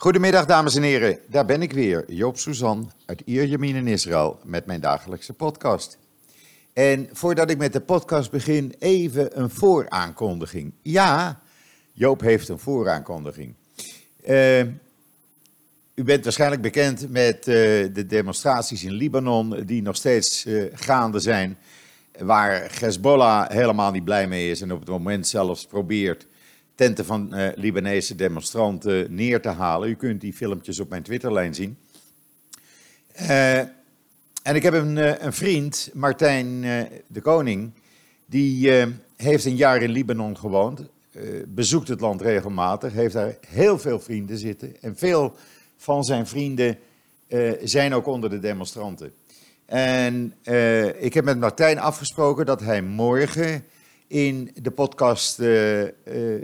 Goedemiddag dames en heren, daar ben ik weer, Joop Suzan uit Ierjemien in Israël met mijn dagelijkse podcast. En voordat ik met de podcast begin, even een vooraankondiging. Ja, Joop heeft een vooraankondiging. Uh, u bent waarschijnlijk bekend met uh, de demonstraties in Libanon die nog steeds uh, gaande zijn, waar Hezbollah helemaal niet blij mee is en op het moment zelfs probeert tenten van uh, Libanese demonstranten neer te halen. U kunt die filmpjes op mijn Twitterlijn zien. Uh, en ik heb een, uh, een vriend, Martijn de Koning, die heeft een jaar in Libanon gewoond, bezoekt het land regelmatig, heeft daar heel veel vrienden zitten. En veel van zijn vrienden zijn ook onder de demonstranten. En ik heb met Martijn afgesproken dat hij morgen in de podcast uh,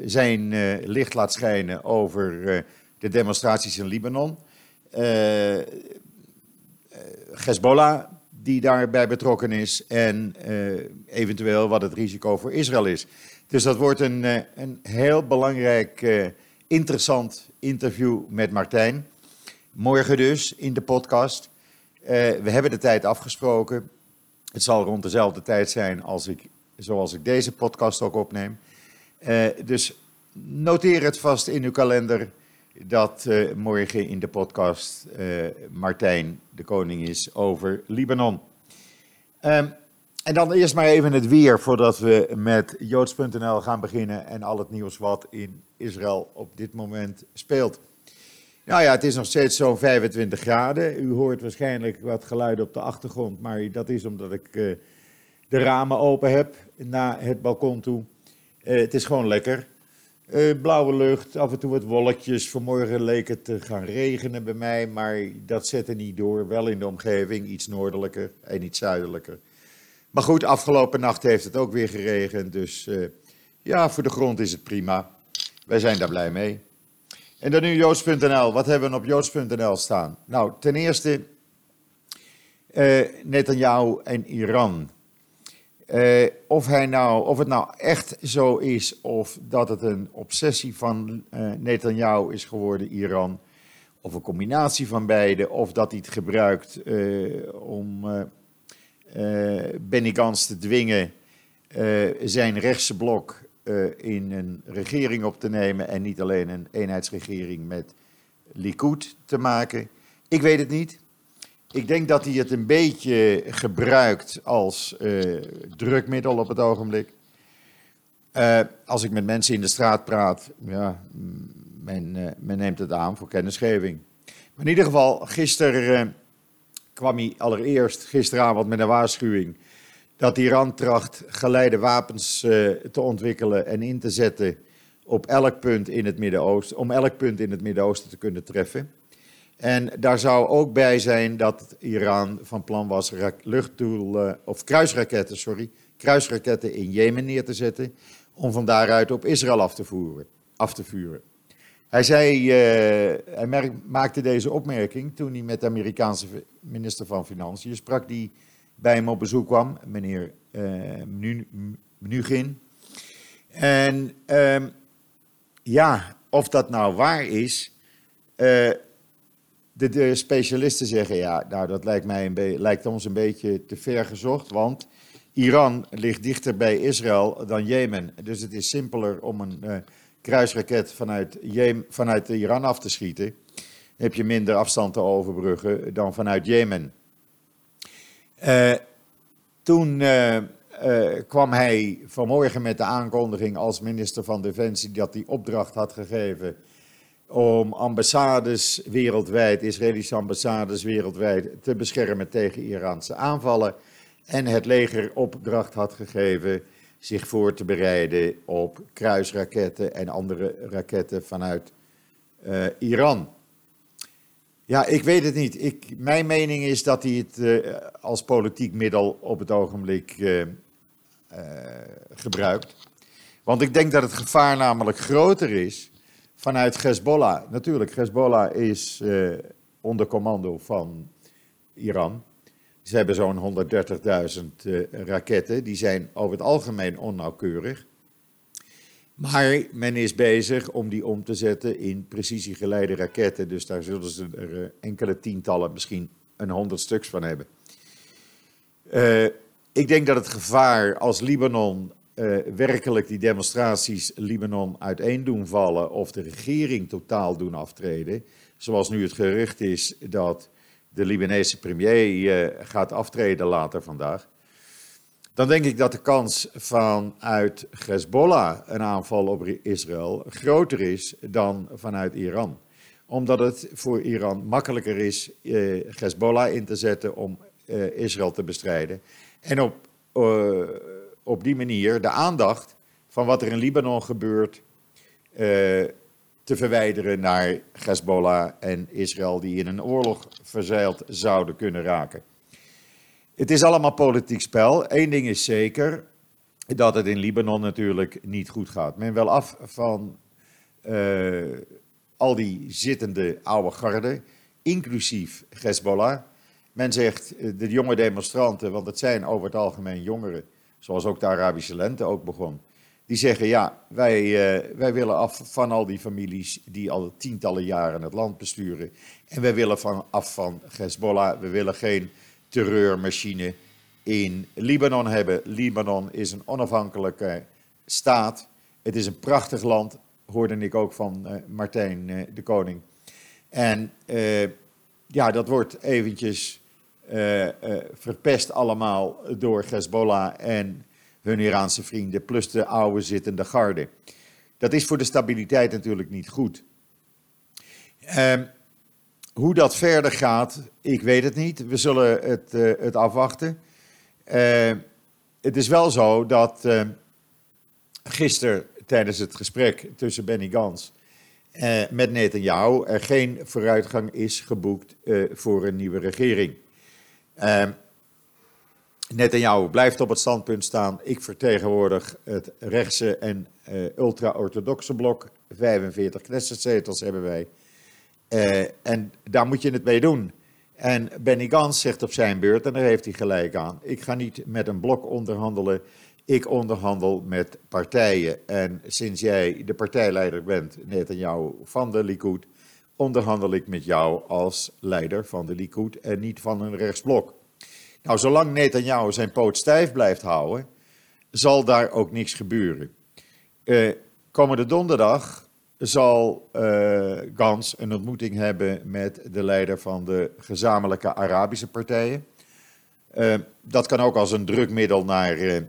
zijn uh, licht laat schijnen over de demonstraties in Libanon. Hezbollah, die daarbij betrokken is, en eventueel wat het risico voor Israël is. Dus dat wordt een, een heel belangrijk, interessant interview met Martijn. Morgen dus in de podcast. we hebben de tijd afgesproken. Het zal rond dezelfde tijd zijn als ik zoals ik deze podcast ook opneem. Uh, dus noteer het vast in uw kalender dat uh, morgen in de podcast uh, Martijn de koning is over Libanon. Um, en dan eerst maar even het weer voordat we met joods.nl gaan beginnen en al het nieuws wat in Israël op dit moment speelt. Nou ja, het is nog steeds zo'n 25 graden. U hoort waarschijnlijk wat geluiden op de achtergrond, maar dat is omdat ik de ramen open heb naar het balkon toe. Uh, het is gewoon lekker. Uh, blauwe lucht, af en toe wat wolkjes. Vanmorgen leek het te gaan regenen bij mij, maar dat zette niet door. Wel in de omgeving, iets noordelijker en iets zuidelijker. Maar goed, afgelopen nacht heeft het ook weer geregend, dus uh, ja, voor de grond is het prima. Wij zijn daar blij mee. En dan nu joods.nl. Wat hebben we op joods.nl staan? Nou, ten eerste uh, Netanyahu en Iran. Uh, of, hij nou, of het nou echt zo is of dat het een obsessie van uh, Netanyahu is geworden, Iran, of een combinatie van beide, of dat hij het gebruikt uh, om Benny te dwingen zijn rechtse blok in een regering op te nemen en niet alleen een eenheidsregering met Likud te maken. Ik weet het niet. Ik denk dat hij het een beetje gebruikt als uh, drukmiddel op het ogenblik. Uh, als ik met mensen in de straat praat, ja, men, uh, men neemt het aan voor kennisgeving. Maar in ieder geval, gisteren kwam hij allereerst gisteravond met een waarschuwing dat Iran tracht geleide wapens te ontwikkelen en in te zetten op elk punt in het Midden-Oosten, om elk punt in het Midden-Oosten te kunnen treffen. En daar zou ook bij zijn dat Iran van plan was luchtdoel, of kruisraketten, sorry, kruisraketten in Jemen neer te zetten, om van daaruit op Israël af te, voeren, af te vuren. Hij, zei, uh, hij maakte deze opmerking toen hij met de Amerikaanse minister van Financiën sprak, die bij hem op bezoek kwam, meneer uh. En uh, ja, of dat nou waar is, uh, de, de, specialisten zeggen, ja, nou, dat lijkt, mij een lijkt ons een beetje te ver gezocht, want Iran ligt dichter bij Israël dan Jemen. Dus het is simpeler om een uh, kruisraket vanuit, vanuit Iran af te schieten. Dan heb je minder afstand te overbruggen dan vanuit Jemen. Uh, toen uh, kwam hij vanmorgen met de aankondiging als minister van Defensie dat hij opdracht had gegeven om ambassades wereldwijd, Israëlische ambassades wereldwijd, te beschermen tegen Iraanse aanvallen. En het leger opdracht had gegeven zich voor te bereiden op kruisraketten en andere raketten vanuit uh, Iran. Ja, ik weet het niet. Ik, mijn mening is dat hij het uh, als politiek middel op het ogenblik uh, gebruikt. Want ik denk dat het gevaar namelijk groter is vanuit Hezbollah. Natuurlijk, Hezbollah is uh, onder commando van Iran. Ze hebben zo'n 130.000 uh, raketten. Die zijn over het algemeen onnauwkeurig. Maar men is bezig om die om te zetten in precisiegeleide raketten. Dus daar zullen ze er eh, enkele tientallen, misschien een honderd stuks van hebben. Ik denk dat het gevaar als Libanon uh, werkelijk die demonstraties Libanon uiteen doen vallen of de regering totaal doen aftreden, zoals nu het gerucht is dat de Libanese premier uh, gaat aftreden later vandaag, dan denk ik dat de kans vanuit Hezbollah een aanval op Israël groter is dan vanuit Iran. Omdat het voor Iran makkelijker is uh, Hezbollah in te zetten om Israël te bestrijden. En op op die manier de aandacht van wat er in Libanon gebeurt uh, te verwijderen naar Hezbollah en Israël, die in een oorlog verzeild zouden kunnen raken. Het is allemaal politiek spel. Eén ding is zeker, dat het in Libanon natuurlijk niet goed gaat. Men wil af van uh, al die zittende oude garden, inclusief Hezbollah. Men zegt, eh, de jonge demonstranten, want het zijn over het algemeen jongeren, zoals ook de Arabische lente ook begon. Die zeggen, ja, wij, uh, wij willen af van al die families die al tientallen jaren het land besturen. En wij willen van, af van Hezbollah, we willen geen terreurmachine in Libanon hebben. Libanon is een onafhankelijke staat. Het is een prachtig land, hoorde ik ook van uh, Martijn uh, de Koning. En ja, dat wordt eventjes verpest allemaal door Hezbollah en hun Iraanse vrienden, plus de oude zittende garde. Dat is voor de stabiliteit natuurlijk niet goed. Uh, hoe dat verder gaat, ik weet het niet. We zullen het, uh, het afwachten. het is wel zo dat gisteren tijdens het gesprek tussen Benny Gans met Netanyahu er geen vooruitgang is geboekt voor een nieuwe regering. Uh, Netanyahu blijft op het standpunt staan. Ik vertegenwoordig het rechtse en uh, ultra-orthodoxe blok. 45 Knessetzetels hebben wij. Uh, en daar moet je het mee doen. En Benny Gans zegt op zijn beurt, en daar heeft hij gelijk aan: ik ga niet met een blok onderhandelen. Ik onderhandel met partijen. En sinds jij de partijleider bent, Netanyahu, van de Likud, onderhandel ik met jou als leider van de Likud en niet van een rechtsblok. Nou, zolang Netanyahu zijn poot stijf blijft houden, zal daar ook niks gebeuren. Uh, komende donderdag zal uh, Gans een ontmoeting hebben met de leider van de gezamenlijke Arabische partijen. Uh, dat kan ook als een drukmiddel naar uh,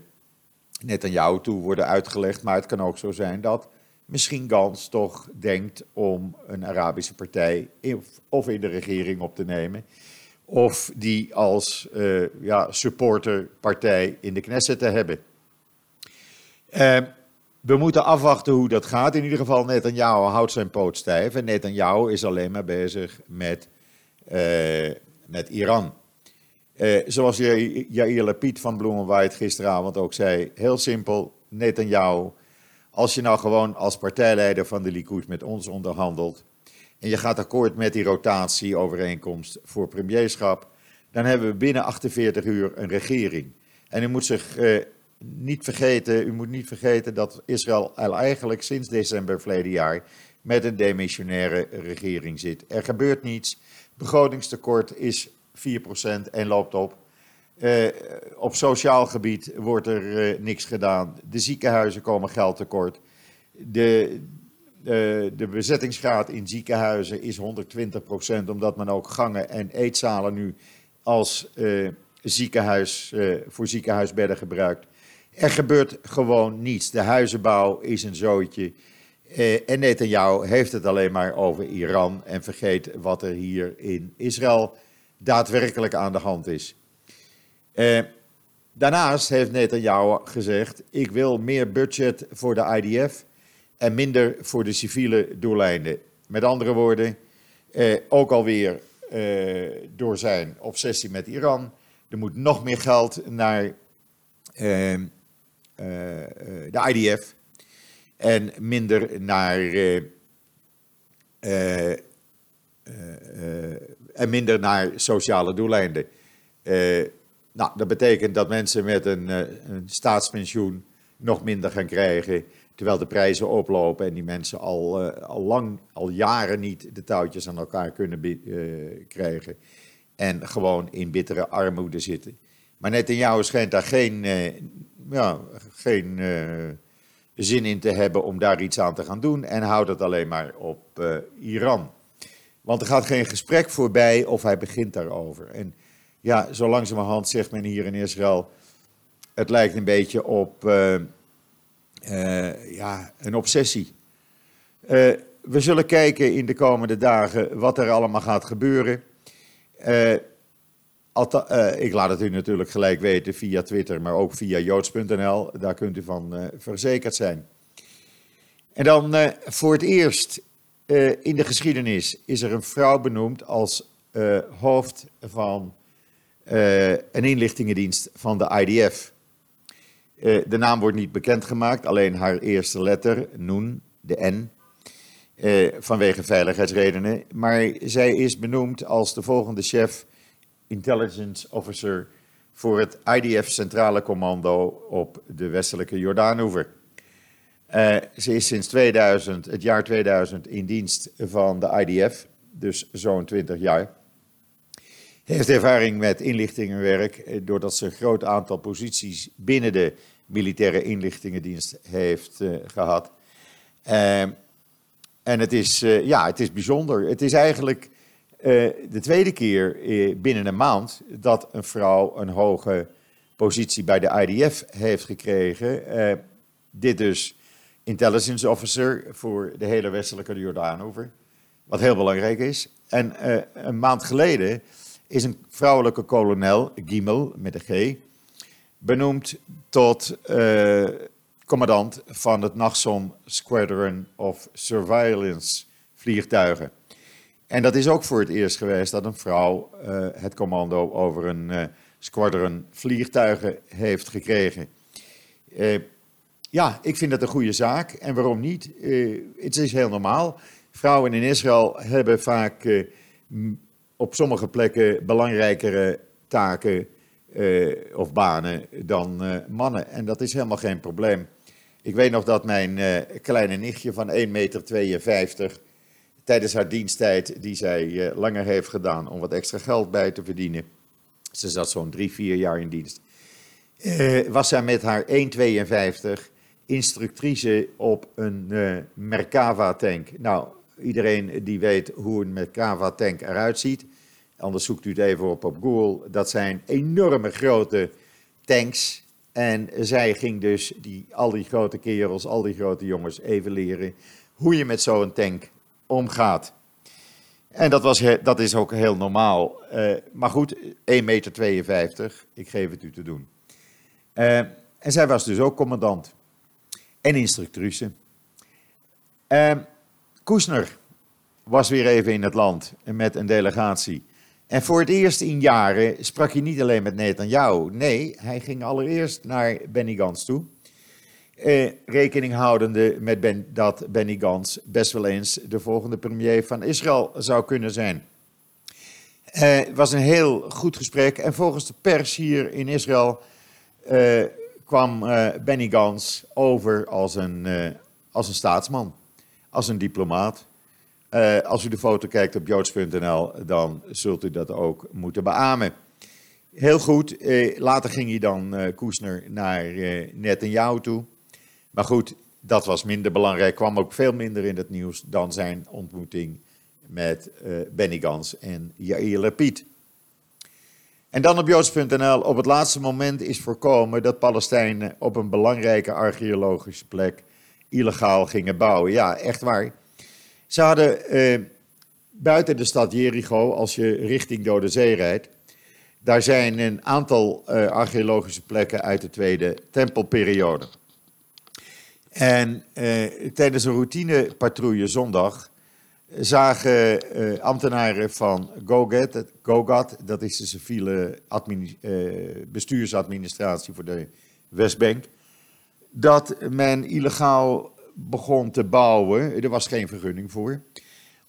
Netanyahu toe worden uitgelegd, maar het kan ook zo zijn dat misschien Gans toch denkt om een Arabische partij of in de regering op te nemen. Of die als uh, ja, supporterpartij in de Knesset te hebben. Uh, we moeten afwachten hoe dat gaat. In ieder geval, Netanyahu houdt zijn poot stijf. En Netanyahu is alleen maar bezig met, uh, met Iran. Zoals Jair Lapid van Bloemenwaard gisteravond ook zei, heel simpel, Netanyahu als je nou gewoon als partijleider van de Likud met ons onderhandelt en je gaat akkoord met die rotatieovereenkomst voor premierschap, dan hebben we binnen 48 uur een regering. En u moet zich eh, niet vergeten, u moet niet vergeten dat Israël eigenlijk sinds december verleden jaar met een demissionaire regering zit. Er gebeurt niets. Begrotingstekort is 4% en loopt op. Uh, op sociaal gebied wordt er uh, niks gedaan. De ziekenhuizen komen geld tekort. De, uh, de bezettingsgraad in ziekenhuizen is 120%, omdat men ook gangen en eetzalen nu als ziekenhuis, voor ziekenhuisbedden gebruikt. Er gebeurt gewoon niets. De huizenbouw is een zooitje. en Netanyahu heeft het alleen maar over Iran en vergeet wat er hier in Israël daadwerkelijk aan de hand is. Eh, daarnaast heeft Netanyahu gezegd: ik wil meer budget voor de IDF en minder voor de civiele doeleinden. Met andere woorden, eh, ook alweer eh, door zijn obsessie met Iran. Er moet nog meer geld naar ehm, eh, de IDF en minder naar. Eh, eh, en minder naar sociale doeleinden. Nou, dat betekent dat mensen met een, eh, een staatspensioen nog minder gaan krijgen. terwijl de prijzen oplopen en die mensen al, al lang, al jaren niet de touwtjes aan elkaar kunnen krijgen. En gewoon in bittere armoede zitten. Maar net in jou schijnt daar geen, ja, geen zin in te hebben om daar iets aan te gaan doen. En houdt het alleen maar op Iran. Want er gaat geen gesprek voorbij of hij begint daarover. En ja, zo langzamerhand zegt men hier in Israël, het lijkt een beetje op uh, uh, ja, een obsessie. Uh, we zullen kijken in de komende dagen wat er allemaal gaat gebeuren. ik laat het u natuurlijk gelijk weten via Twitter, maar ook via joods.nl. Daar kunt u van verzekerd zijn. En dan voor het eerst in de geschiedenis is er een vrouw benoemd als hoofd van uh, een inlichtingendienst van de IDF. Uh, de naam wordt niet bekendgemaakt, alleen haar eerste letter, Noen, de N, uh, vanwege veiligheidsredenen. Maar zij is benoemd als de volgende chef intelligence officer voor het IDF Centrale Commando op de westelijke Jordaanoever. ze is sinds 2000, het jaar 2000 in dienst van de IDF, dus zo'n 20 jaar heeft ervaring met inlichtingenwerk, eh, doordat ze een groot aantal posities binnen de militaire inlichtingendienst heeft uh, gehad. Uh, en het is, uh, ja, het is bijzonder. Het is eigenlijk de tweede keer binnen een maand dat een vrouw een hoge positie bij de IDF heeft gekregen. dit dus intelligence officer voor de hele westelijke Jordaanover, wat heel belangrijk is. En een maand geleden is een vrouwelijke kolonel, Gimel met een G, benoemd tot uh, commandant van het Nachsom Squadron of Surveillance vliegtuigen. En dat is ook voor het eerst geweest dat een vrouw uh, het commando over een uh, squadron vliegtuigen heeft gekregen. ja, ik vind dat een goede zaak. En waarom niet? het is heel normaal. Vrouwen in Israël hebben vaak op sommige plekken belangrijkere taken uh, of banen dan uh, mannen. En dat is helemaal geen probleem. Ik weet nog dat mijn uh, kleine nichtje van 1,52 meter tijdens haar diensttijd, die zij langer heeft gedaan om wat extra geld bij te verdienen. Ze zat zo'n drie, vier jaar in dienst. was zij met haar 1,52 instructrice op een Merkava-tank. Nou, iedereen die weet hoe een Merkava tank eruit ziet, anders zoekt u het even op op Google, dat zijn enorme grote tanks. En zij ging dus die, al die grote kerels, al die grote jongens even leren hoe je met zo'n tank omgaat. En dat, was, dat is ook heel normaal. Uh, maar goed, 1,52 meter, ik geef het u te doen. Uh, en zij was dus ook commandant en instructrice. Uh, Koesner was weer even in het land met een delegatie. En voor het eerst in jaren sprak hij niet alleen met Netanyahu. Nee, hij ging allereerst naar Benny Gantz toe. Eh, rekening houdende met dat Benny Gantz best wel eens de volgende premier van Israël zou kunnen zijn. Eh, het was een heel goed gesprek. En volgens de pers hier in Israël eh, kwam eh, Benny Gantz over als een, eh, als een staatsman, als een diplomaat. Uh, als u de foto kijkt op joods.nl, dan zult u dat ook moeten beamen. Heel goed, uh, later ging hij dan, uh, Koesner, naar uh, Netanyahu toe. Maar goed, dat was minder belangrijk, kwam ook veel minder in het nieuws dan zijn ontmoeting met Benny Gans en Yair Lapid. En dan op joods.nl, op het laatste moment is voorkomen dat Palestijnen op een belangrijke archeologische plek illegaal gingen bouwen. Ja, echt waar. Ze hadden eh, buiten de stad Jericho, als je richting Dode Zee rijdt, daar zijn een aantal uh, archeologische plekken uit de tweede tempelperiode. En uh, tijdens een routinepatrouille zondag zagen uh, ambtenaren van GOGAT, GOGAT, dat is de civiele bestuursadministratie voor de Westbank, dat men illegaal begon te bouwen, er was geen vergunning voor,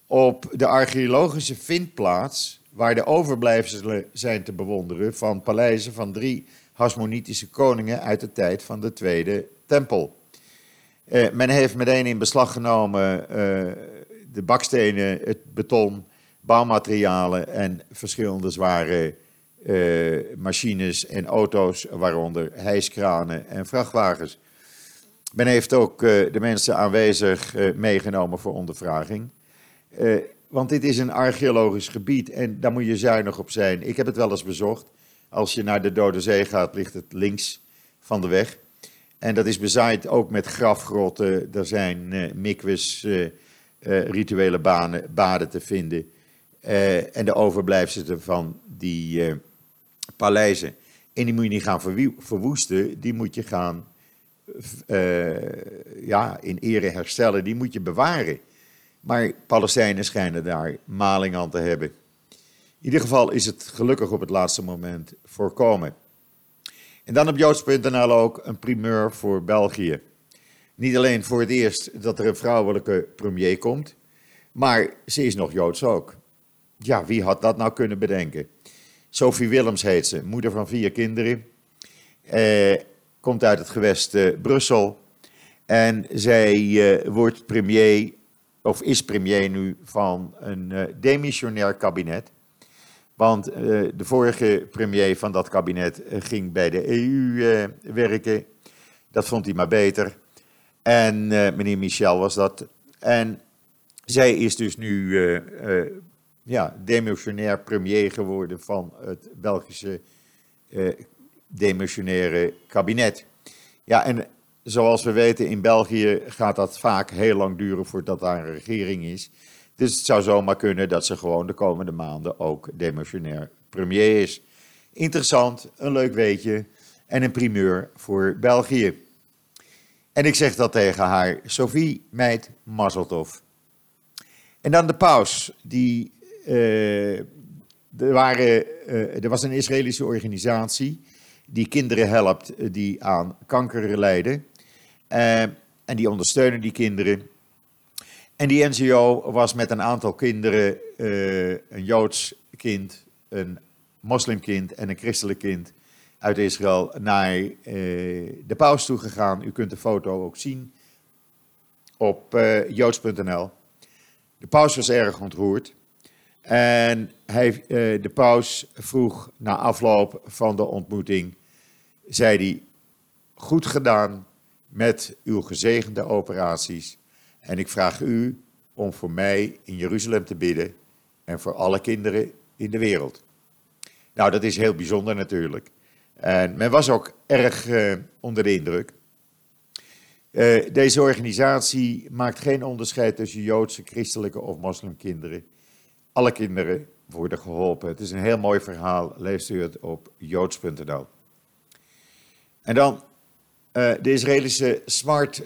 op de archeologische vindplaats waar de overblijfselen zijn te bewonderen van paleizen van drie Hasmonitische koningen uit de tijd van de Tweede Tempel. Uh, men heeft meteen in beslag genomen uh, de bakstenen, het beton, bouwmaterialen en verschillende zware uh, machines en auto's, waaronder hijskranen en vrachtwagens. Men heeft ook de mensen aanwezig meegenomen voor ondervraging. want dit is een archeologisch gebied en daar moet je zuinig op zijn. Ik heb het wel eens bezocht. Als je naar de Dode Zee gaat, ligt het links van de weg. En dat is bezaaid ook met grafgrotten. Er zijn uh, mikwes, rituele banen, baden te vinden. en de overblijfselen van die paleizen. En die moet je niet gaan verwoesten, die moet je gaan ja, in ere herstellen, die moet je bewaren. Maar Palestijnen schijnen daar maling aan te hebben. In ieder geval is het gelukkig op het laatste moment voorkomen. En dan op joods.nl ook een primeur voor België. Niet alleen voor het eerst dat er een vrouwelijke premier komt, maar ze is nog joods ook. Ja, wie had dat nou kunnen bedenken? Sophie Willems heet ze, moeder van vier kinderen. Eh, komt uit het gewest eh, Brussel. En zij eh, wordt premier, of is premier nu, van een uh, demissionair kabinet. Want de vorige premier van dat kabinet ging bij de EU eh, werken. Dat vond hij maar beter. En meneer Michel was dat. En zij is dus nu ja, demissionair premier geworden van het Belgische demissionaire kabinet. Ja, en zoals we weten, in België gaat dat vaak heel lang duren voordat daar een regering is. Dus het zou zomaar kunnen dat ze gewoon de komende maanden ook demissionair premier is. Interessant, een leuk weetje en een primeur voor België. En ik zeg dat tegen haar, Sophie Meid Mazeltov. En dan de paus, die, uh, er, waren, uh, er was een Israëlische organisatie die kinderen helpt eh, die aan kanker lijden. Uh, en die ondersteunen die kinderen. En die NGO was met een aantal kinderen, uh, een Joods kind, een moslimkind en een christelijk kind uit Israël, naar de paus toe gegaan. U kunt de foto ook zien op joods.nl. De paus was erg ontroerd. En hij, de paus vroeg na afloop van de ontmoeting, zei hij, goed gedaan met uw gezegende operaties. En ik vraag u om voor mij in Jeruzalem te bidden en voor alle kinderen in de wereld. Nou, dat is heel bijzonder natuurlijk. En men was ook erg uh, onder de indruk. Uh, deze organisatie maakt geen onderscheid tussen Joodse, christelijke of moslimkinderen. Alle kinderen worden geholpen. Het is een heel mooi verhaal. Leest u het op joods.nl. En dan uh, de Israëlische smart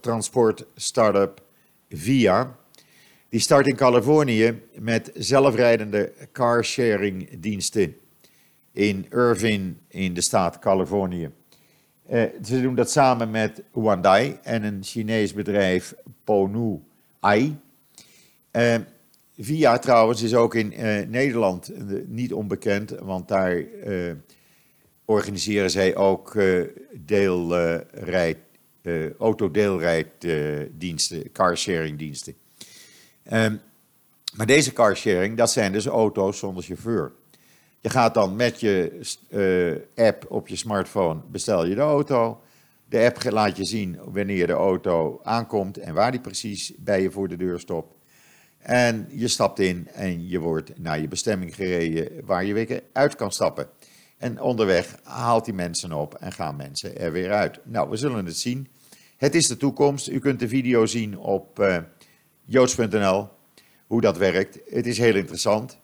transport startup VIA. Die start in Californië met zelfrijdende carsharing diensten in Irvine in de staat Californië. Uh, ze doen dat samen met Hyundai en een Chinees bedrijf Ponu Ai. Uh, Via trouwens is ook in Nederland niet onbekend, want daar organiseren zij ook uh, deelrijd, uh, autodeelrijddiensten, carsharing diensten. Um, maar deze carsharing, dat zijn dus auto's zonder chauffeur. Je gaat dan met je app op je smartphone, bestel je de auto. De app laat je zien wanneer de auto aankomt en waar die precies bij je voor de deur stopt. En je stapt in en je wordt naar je bestemming gereden waar je weer uit kan stappen. En onderweg haalt hij mensen op en gaan mensen er weer uit. Nou, we zullen het zien. Het is de toekomst. U kunt de video zien op uh, joods.nl, hoe dat werkt. Het is heel interessant.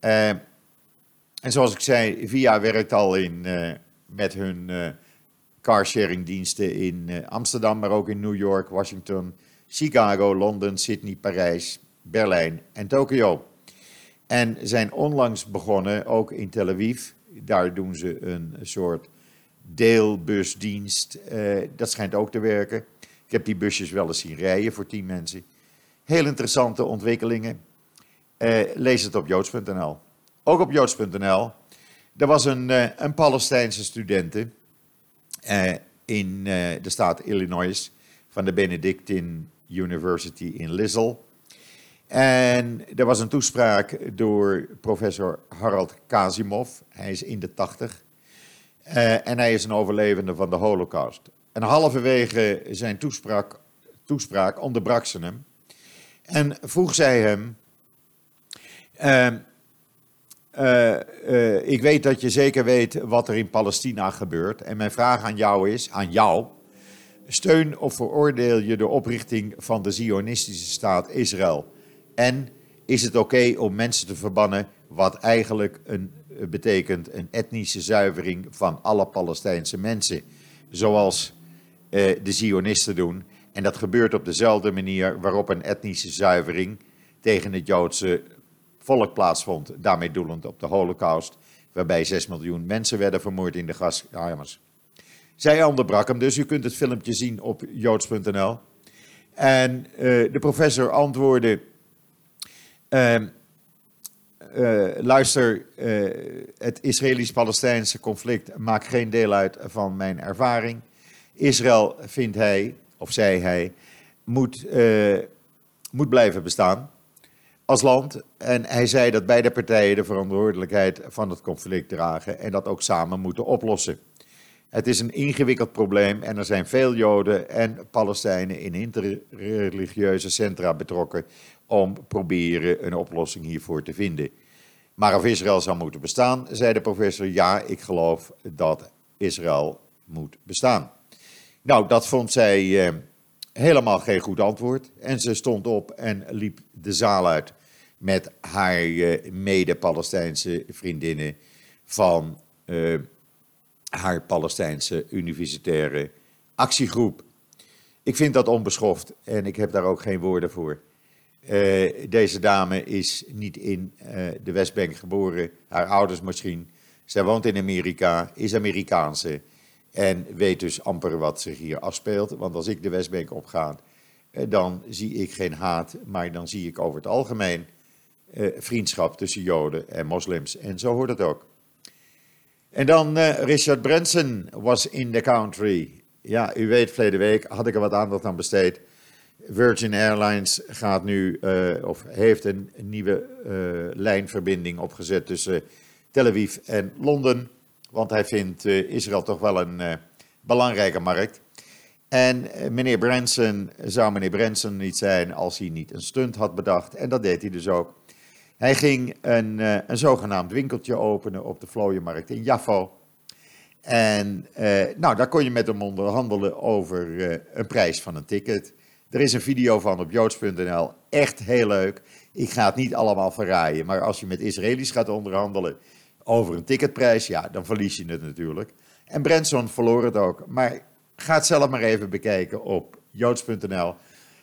Uh, en zoals ik zei, VIA werkt al in, uh, met hun carsharing diensten in Amsterdam, maar ook in New York, Washington, Chicago, Londen, Sydney, Parijs, Berlijn en Tokio. En zijn onlangs begonnen ook in Tel Aviv daar doen ze een soort deelbusdienst. Uh, dat schijnt ook te werken. Ik heb die busjes wel eens zien rijden voor tien mensen. Heel interessante ontwikkelingen. Uh, lees het op joods.nl. Ook op joods.nl. Er was een, uh, een Palestijnse studente in de staat Illinois van de Benedictine University in Lisle. En er was een toespraak door professor Harald Kazimov. Hij is in de tachtig. Uh, en hij is een overlevende van de Holocaust. En halverwege zijn toespraak, toespraak onderbrak ze hem. En vroeg zij hem. Uh, uh, ik weet dat je zeker weet wat er in Palestina gebeurt. En mijn vraag aan jou is: aan jou. Steun of veroordeel je de oprichting van de Zionistische staat Israël? En is het oké om mensen te verbannen, wat eigenlijk een, betekent een etnische zuivering van alle Palestijnse mensen, zoals eh, de Zionisten doen? En dat gebeurt op dezelfde manier waarop een etnische zuivering tegen het Joodse volk plaatsvond, daarmee doelend op de Holocaust, waarbij 6 miljoen mensen werden vermoord in de gaskamers. Zij onderbrak hem, dus u kunt het filmpje zien op joods.nl. En uh, de professor antwoordde Ehm, eh, luister, uh, het Israëlisch-Palestijnse conflict maakt geen deel uit van mijn ervaring. Israël, vindt hij, of zei hij, moet, uh, moet blijven bestaan als land. En hij zei dat beide partijen de verantwoordelijkheid van het conflict dragen en dat ook samen moeten oplossen. Het is een ingewikkeld probleem en er zijn veel Joden en Palestijnen in interreligieuze centra betrokken om proberen een oplossing hiervoor te vinden. Maar of Israël zou moeten bestaan, zei de professor, ja, ik geloof dat Israël moet bestaan. Nou, dat vond zij eh, helemaal geen goed antwoord. En ze stond op en liep de zaal uit met haar eh, mede-Palestijnse vriendinnen van eh, haar Palestijnse universitaire actiegroep. Ik vind dat onbeschoft en ik heb daar ook geen woorden voor. Uh, deze dame is niet in uh, de Westbank geboren, haar ouders misschien. Zij woont in Amerika, is Amerikaanse en weet dus amper wat zich hier afspeelt. Want als ik de Westbank opga, uh, dan zie ik geen haat, maar dan zie ik over het algemeen vriendschap tussen Joden en moslims. En zo hoort het ook. En dan Richard Branson was in the country. Ja, u weet, verleden week had ik er wat aandacht aan besteed Virgin Airlines gaat nu, uh, of heeft een, nieuwe uh, lijnverbinding opgezet tussen Tel Aviv en Londen. Want hij vindt uh, Israël toch wel een belangrijke markt. En meneer Branson zou meneer Branson niet zijn als hij niet een stunt had bedacht. En dat deed hij dus ook. Hij ging een, een zogenaamd winkeltje openen op de Vlooienmarkt in Jaffo. En nou, daar kon je met hem onderhandelen over een prijs van een ticket. Er is een video van op joods.nl, echt heel leuk. Ik ga het niet allemaal verraaien, maar als je met Israëli's gaat onderhandelen over een ticketprijs, ja, dan verlies je het natuurlijk. En Branson verloor het ook. Maar ga het zelf maar even bekijken op joods.nl.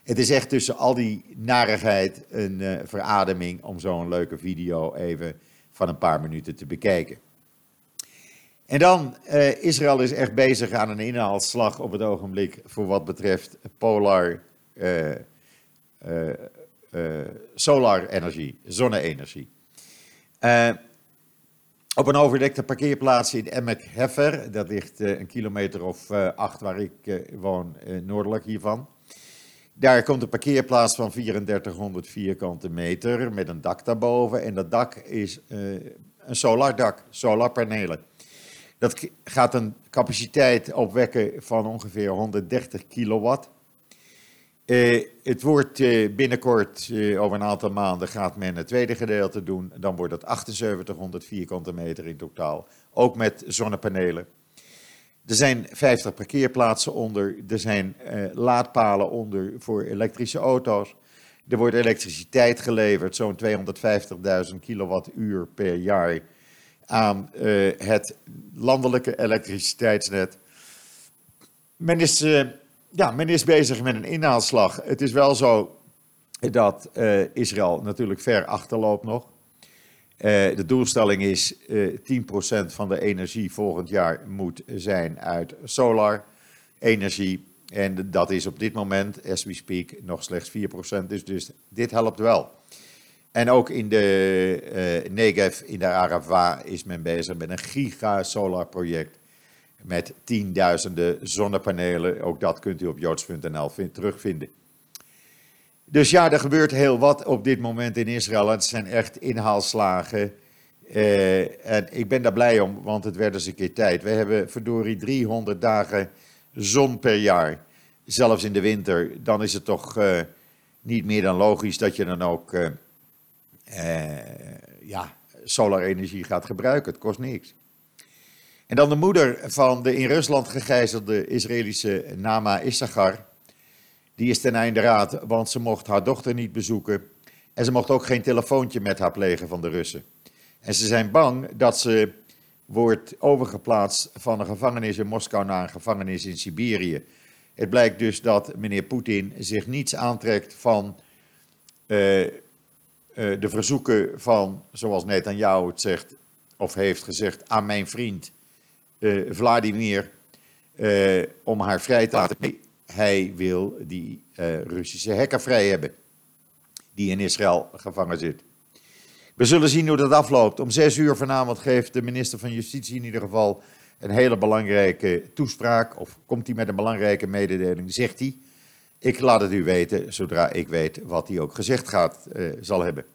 Het is echt tussen al die narigheid een uh, verademing om zo'n leuke video even van een paar minuten te bekijken. En dan, uh, Israël is echt bezig aan een inhaalslag op het ogenblik voor wat betreft Polar solar-energie, zonne-energie. op een overdekte parkeerplaats in Emmek-Heffer, dat ligt een kilometer of acht waar ik woon, noordelijk hiervan. Daar komt een parkeerplaats van 3400 vierkante meter met een dak daarboven. En dat dak is een solardak, solarpanelen. Dat gaat een capaciteit opwekken van ongeveer 130 kilowatt. Uh, het wordt uh, binnenkort, uh, over een aantal maanden, gaat men het tweede gedeelte doen. Dan wordt het 7800 vierkante meter in totaal, ook met zonnepanelen. Er zijn 50 parkeerplaatsen onder, er zijn laadpalen onder voor elektrische auto's. Er wordt elektriciteit geleverd, zo'n 250.000 kilowattuur per jaar aan het landelijke elektriciteitsnet. Men is ja, men is bezig met een inhaalslag. Het is wel zo dat uh, Israël natuurlijk ver achterloopt nog. Uh, de doelstelling is uh, eh, 10% van de energie volgend jaar moet zijn uit solar energie. En dat is op dit moment, as we speak, nog slechts 4%. Dus, dus dit helpt wel. En ook in de Negev, in de Arava, is men bezig met een giga-solar project met tienduizenden zonnepanelen. Ook dat kunt u op joods.nl terugvinden. Dus ja, er gebeurt heel wat op dit moment in Israël. Het zijn echt inhaalslagen. Uh, en ik ben daar blij om, want het werd eens een keer tijd. We hebben verdorie 300 dagen zon per jaar. Zelfs in de winter. Dan is het toch uh, niet meer dan logisch dat je dan ook uh, ja, solarenergie gaat gebruiken. Het kost niks. En dan de moeder van de in Rusland gegijzelde Israëlische Nama Issachar. Die is ten einde raad, want ze mocht haar dochter niet bezoeken. En ze mocht ook geen telefoontje met haar plegen van de Russen. En ze zijn bang dat ze wordt overgeplaatst van een gevangenis in Moskou naar een gevangenis in Siberië. Het blijkt dus dat meneer Poetin zich niets aantrekt van uh, uh, de verzoeken van, zoals Netanyahu het zegt, of heeft gezegd, aan mijn vriend Vladimir, om haar vrij te laten. Nee, hij wil die Russische hacker vrij hebben, die in Israël gevangen zit. We zullen zien hoe dat afloopt. Om zes uur vanavond geeft de minister van Justitie in ieder geval een hele belangrijke toespraak. Of komt hij met een belangrijke mededeling, zegt hij. Ik laat het u weten, zodra ik weet wat hij ook gezegd gaat, uh, zal hebben.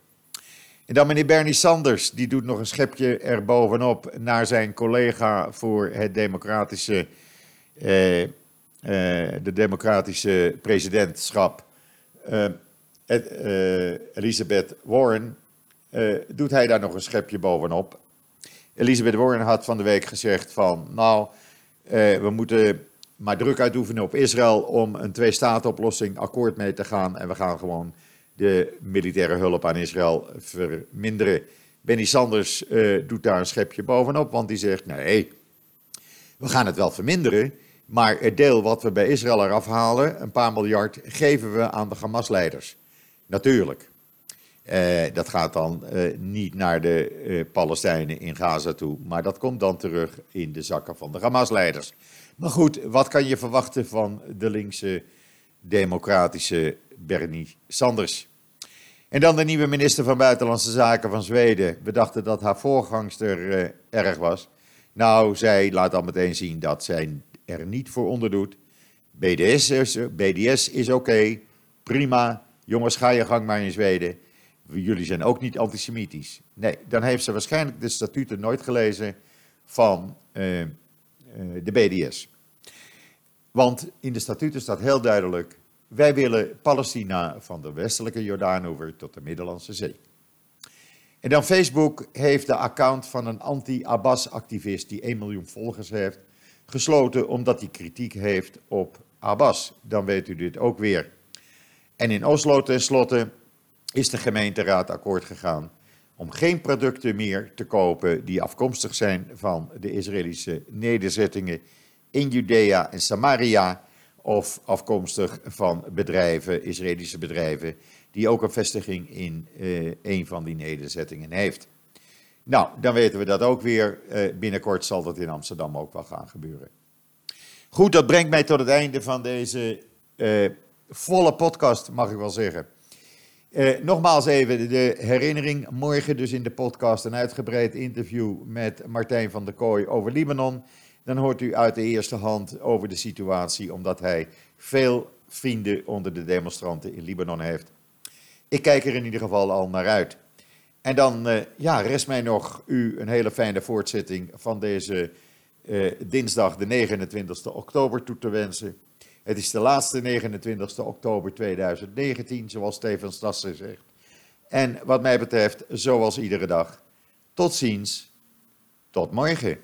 En dan meneer Bernie Sanders, die doet nog een schepje erbovenop naar zijn collega voor het democratische, uh, uh, de democratische presidentschap, Elizabeth Warren doet hij daar nog een schepje bovenop. Elizabeth Warren had van de week gezegd van, nou, we moeten maar druk uitoefenen op Israël om een twee-staten-oplossing akkoord mee te gaan. En we gaan gewoon de militaire hulp aan Israël verminderen. Benny Sanders uh, doet daar een schepje bovenop, want die zegt, nee, we gaan het wel verminderen, maar het deel wat we bij Israël eraf halen, een paar miljard, geven we aan de Hamas-leiders. Natuurlijk. Uh, dat gaat dan uh, niet naar de Palestijnen in Gaza toe, maar dat komt dan terug in de zakken van de Hamas-leiders. Maar goed, wat kan je verwachten van de linkse democratische Bernie Sanders? En dan de nieuwe minister van Buitenlandse Zaken van Zweden. We dachten dat haar voorgangster erg was. Nou, zij laat al meteen zien dat zij er niet voor onderdoet. BDS is, BDS is oké, prima. Jongens, ga je gang maar in Zweden jullie zijn ook niet antisemitisch. Nee, dan heeft ze waarschijnlijk de statuten nooit gelezen van uh, de BDS. Want in de statuten staat heel duidelijk, wij willen Palestina van de westelijke Jordaanover tot de Middellandse Zee. En dan Facebook heeft de account van een anti-Abbas-activist die 1 miljoen volgers heeft, gesloten omdat hij kritiek heeft op Abbas. Dan weet u dit ook weer. En in Oslo tenslotte is de gemeenteraad akkoord gegaan om geen producten meer te kopen die afkomstig zijn van de Israëlische nederzettingen in Judea en Samaria of afkomstig van bedrijven, Israëlische bedrijven, die ook een vestiging in uh, een van die nederzettingen heeft. Nou, dan weten we dat ook weer. Uh, binnenkort zal dat in Amsterdam ook wel gaan gebeuren. Goed, dat brengt mij tot het einde van deze uh, volle podcast, mag ik wel zeggen. Nogmaals even de herinnering. Morgen dus in de podcast een uitgebreid interview met Martijn van der Kooi over Libanon. Dan hoort u uit de eerste hand over de situatie, omdat hij veel vrienden onder de demonstranten in Libanon heeft. Ik kijk er in ieder geval al naar uit. En dan uh, ja, rest mij nog u een hele fijne voortzetting van deze uh, dinsdag, de 29 oktober, toe te wensen. Het is de laatste 29 oktober 2019, zoals Steven Stassen zegt. En wat mij betreft, zoals iedere dag, tot ziens, tot morgen.